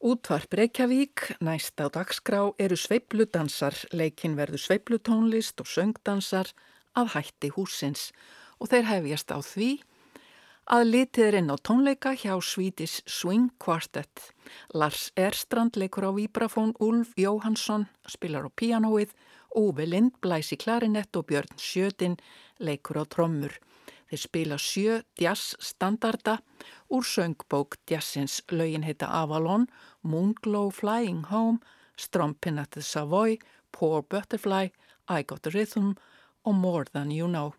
Útvarp Reykjavík, næst á dagskrá eru sveipludansar, leikin verður sveiplutónlist og söngdansar að hætti húsins og þeir hefjast á því að litið er inn á tónleika hjá Swedish Swing Quartet. Lars Erstrand leikur á vibrafón, Ulf Jóhansson spilar á pianoið, Óve Lind blæs í klarinett og Björn Sjötin leikur á trommur. Þeir spila sjö jazz standarda úr söngbók jazzins lögin heita Avalon, Moonglow Flying Home, Strompin at the Savoy, Poor Butterfly, I Got the Rhythm og More Than You Know.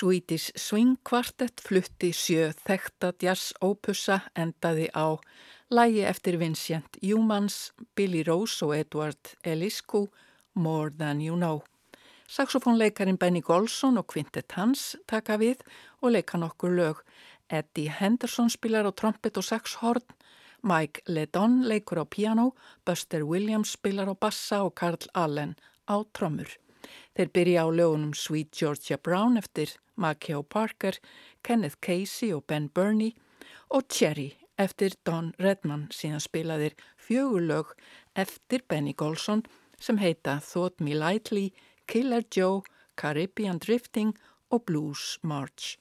Swedish Swing Quartet flutti sjö þekta jazz opusa endaði á lægi eftir Vincent Youmans, Billy Rose og Edward Eliscu, More Than You Know. Saxofónleikarin Benny Golson og Quintet Hans taka við og leika nokkur lög. Eddie Henderson spilar á trompet og saxhorn, Mike Ledon leikur á piano, Buster Williams spilar á bassa og Carl Allen á trommur. Þeir byrja á lögunum Sweet Georgia Brown eftir Maceo Parker, Kenneth Casey og Ben Burney og Cherry eftir Don Redman síðan spilaðir fjögulög eftir Benny Golson sem heita Thought Me Lightly, Killer Joe, Caribbean Drifting og Blues March.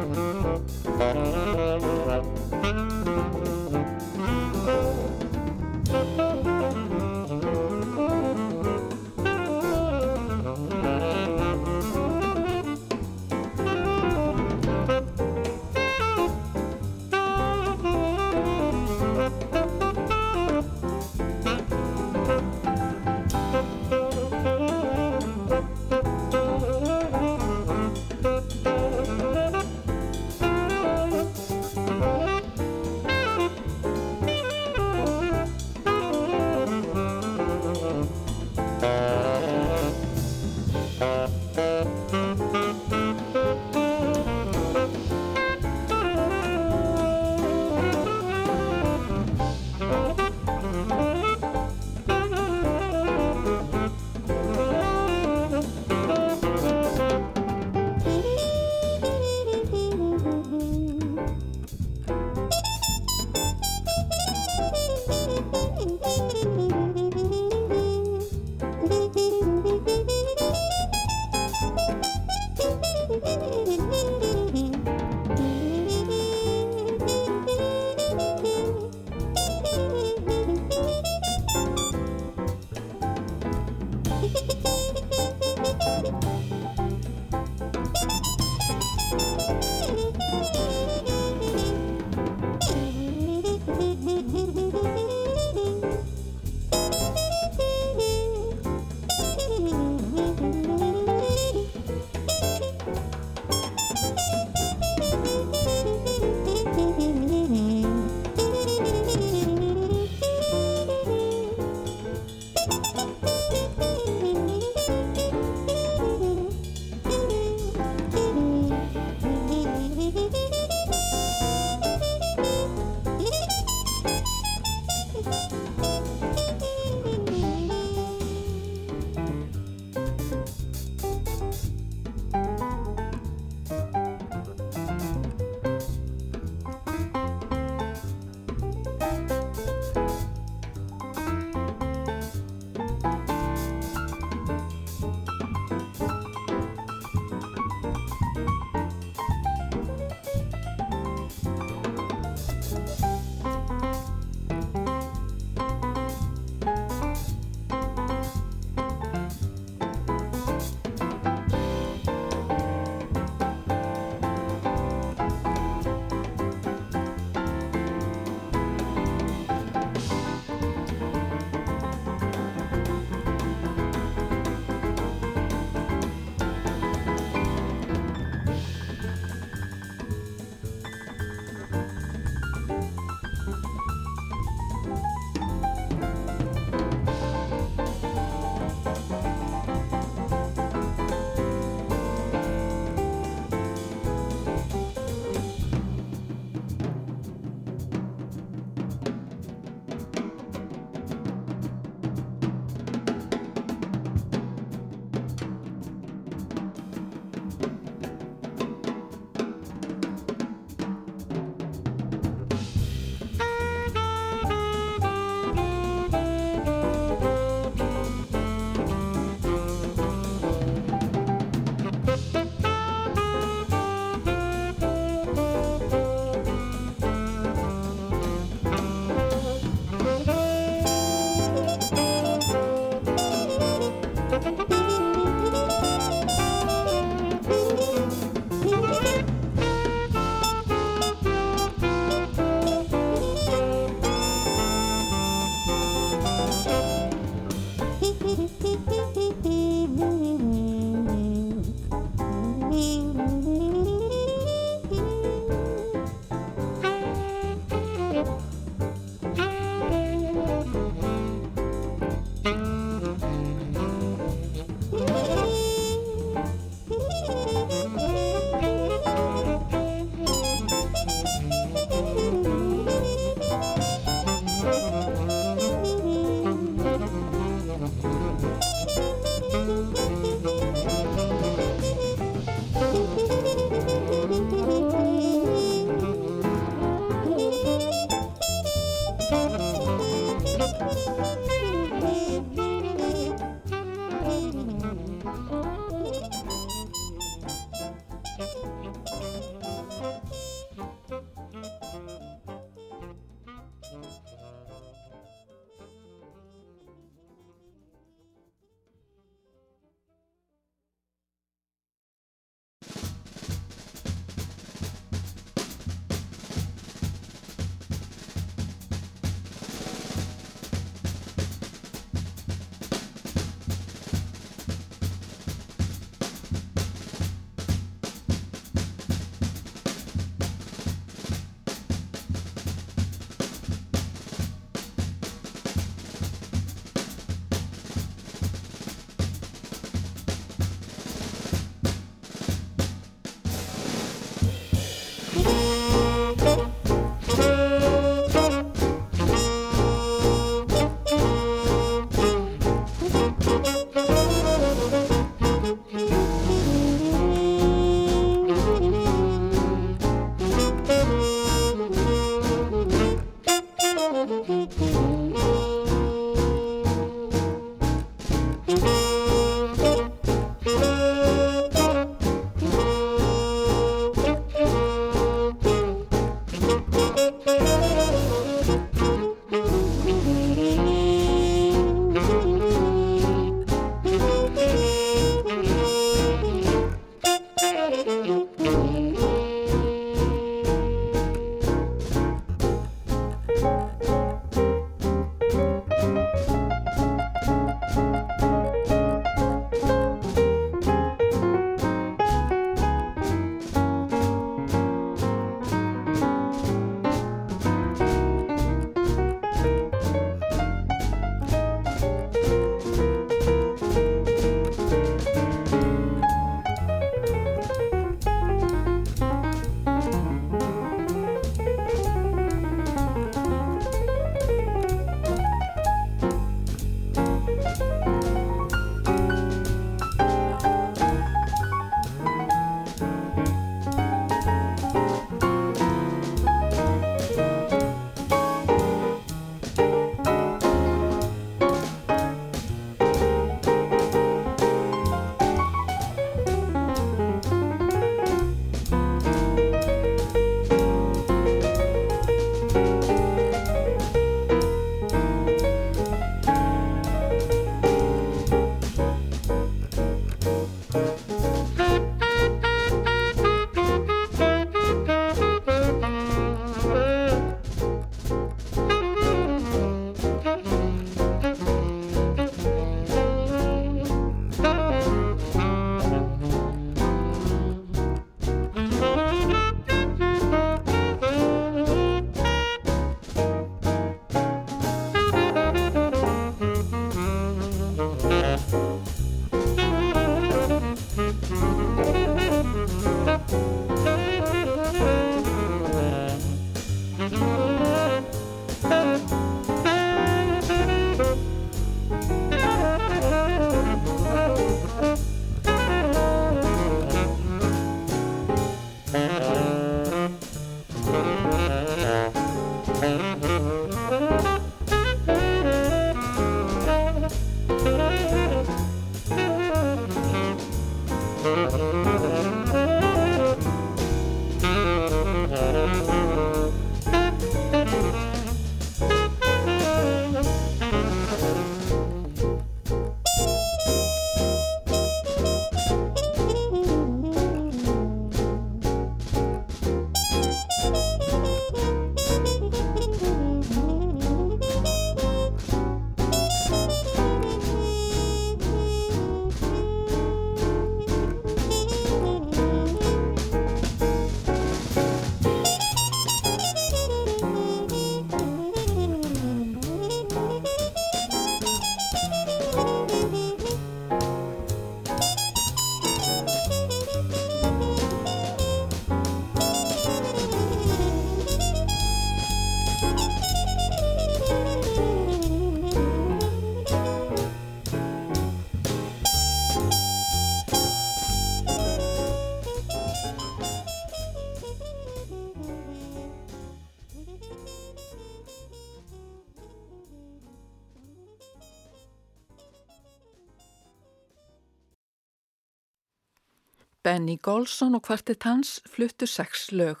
Benny Golson og kvartett hans fluttu sex lög.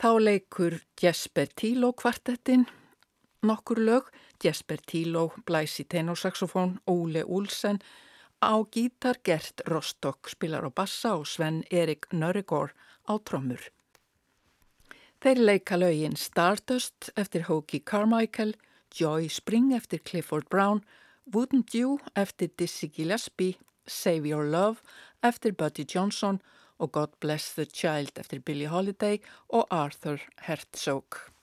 Þá leikur Jesper Tíló kvartettin nokkur lög, Jesper Tíló blæs í tenorsaxofón, Óle Úlsen á gítar Gert Rostock spilar á bassa og Sven Erik Nörregård á trommur. Þeir leika lögin Stardust eftir Hoagie Carmichael, Joy Spring eftir Clifford Brown, Wouldn't You eftir Dizzy Gillespie, Save Your Love eftir Buddy Johnson og God Bless the Child eftir Billie Holiday og Arthur Herzog.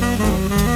Música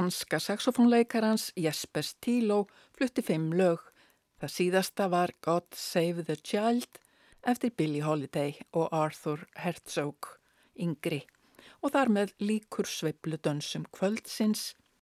danska saxofónleikarans Jespers Tíló flutti fimm lög. Það síðasta var God Save the Child eftir Billie Holiday og Arthur Herzog yngri og þar með líkur sveiblu dönsum kvöldsins